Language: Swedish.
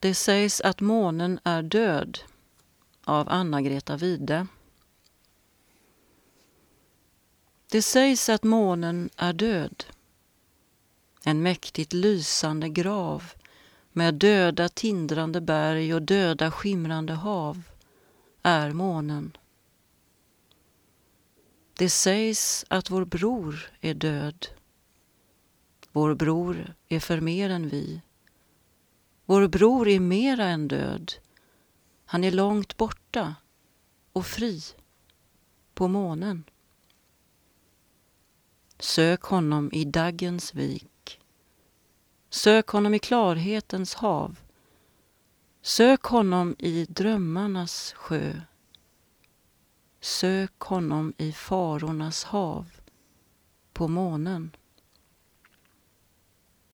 Det sägs att månen är död av Anna-Greta Wide. Det sägs att månen är död. En mäktigt lysande grav med döda tindrande berg och döda skimrande hav är månen. Det sägs att vår bror är död. Vår bror är för mer än vi. Vår bror är mera än död. Han är långt borta och fri på månen. Sök honom i daggens vik. Sök honom i klarhetens hav. Sök honom i drömmarnas sjö. Sök honom i farornas hav på månen.